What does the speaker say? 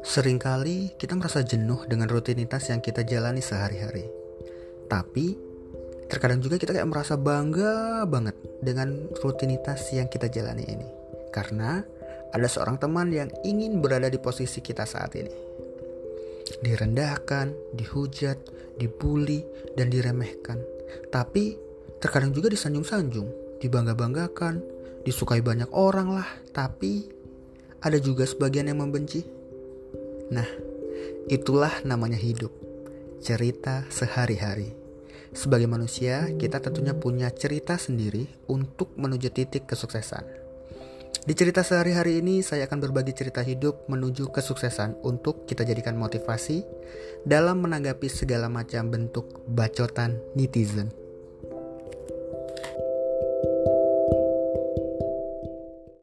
Seringkali kita merasa jenuh dengan rutinitas yang kita jalani sehari-hari. Tapi terkadang juga kita kayak merasa bangga banget dengan rutinitas yang kita jalani ini. Karena ada seorang teman yang ingin berada di posisi kita saat ini. Direndahkan, dihujat, dibully, dan diremehkan. Tapi terkadang juga disanjung-sanjung, dibangga-banggakan, disukai banyak orang lah, tapi ada juga sebagian yang membenci. Nah, itulah namanya hidup. Cerita sehari-hari. Sebagai manusia, kita tentunya punya cerita sendiri untuk menuju titik kesuksesan. Di cerita sehari-hari ini, saya akan berbagi cerita hidup menuju kesuksesan untuk kita jadikan motivasi dalam menanggapi segala macam bentuk bacotan netizen.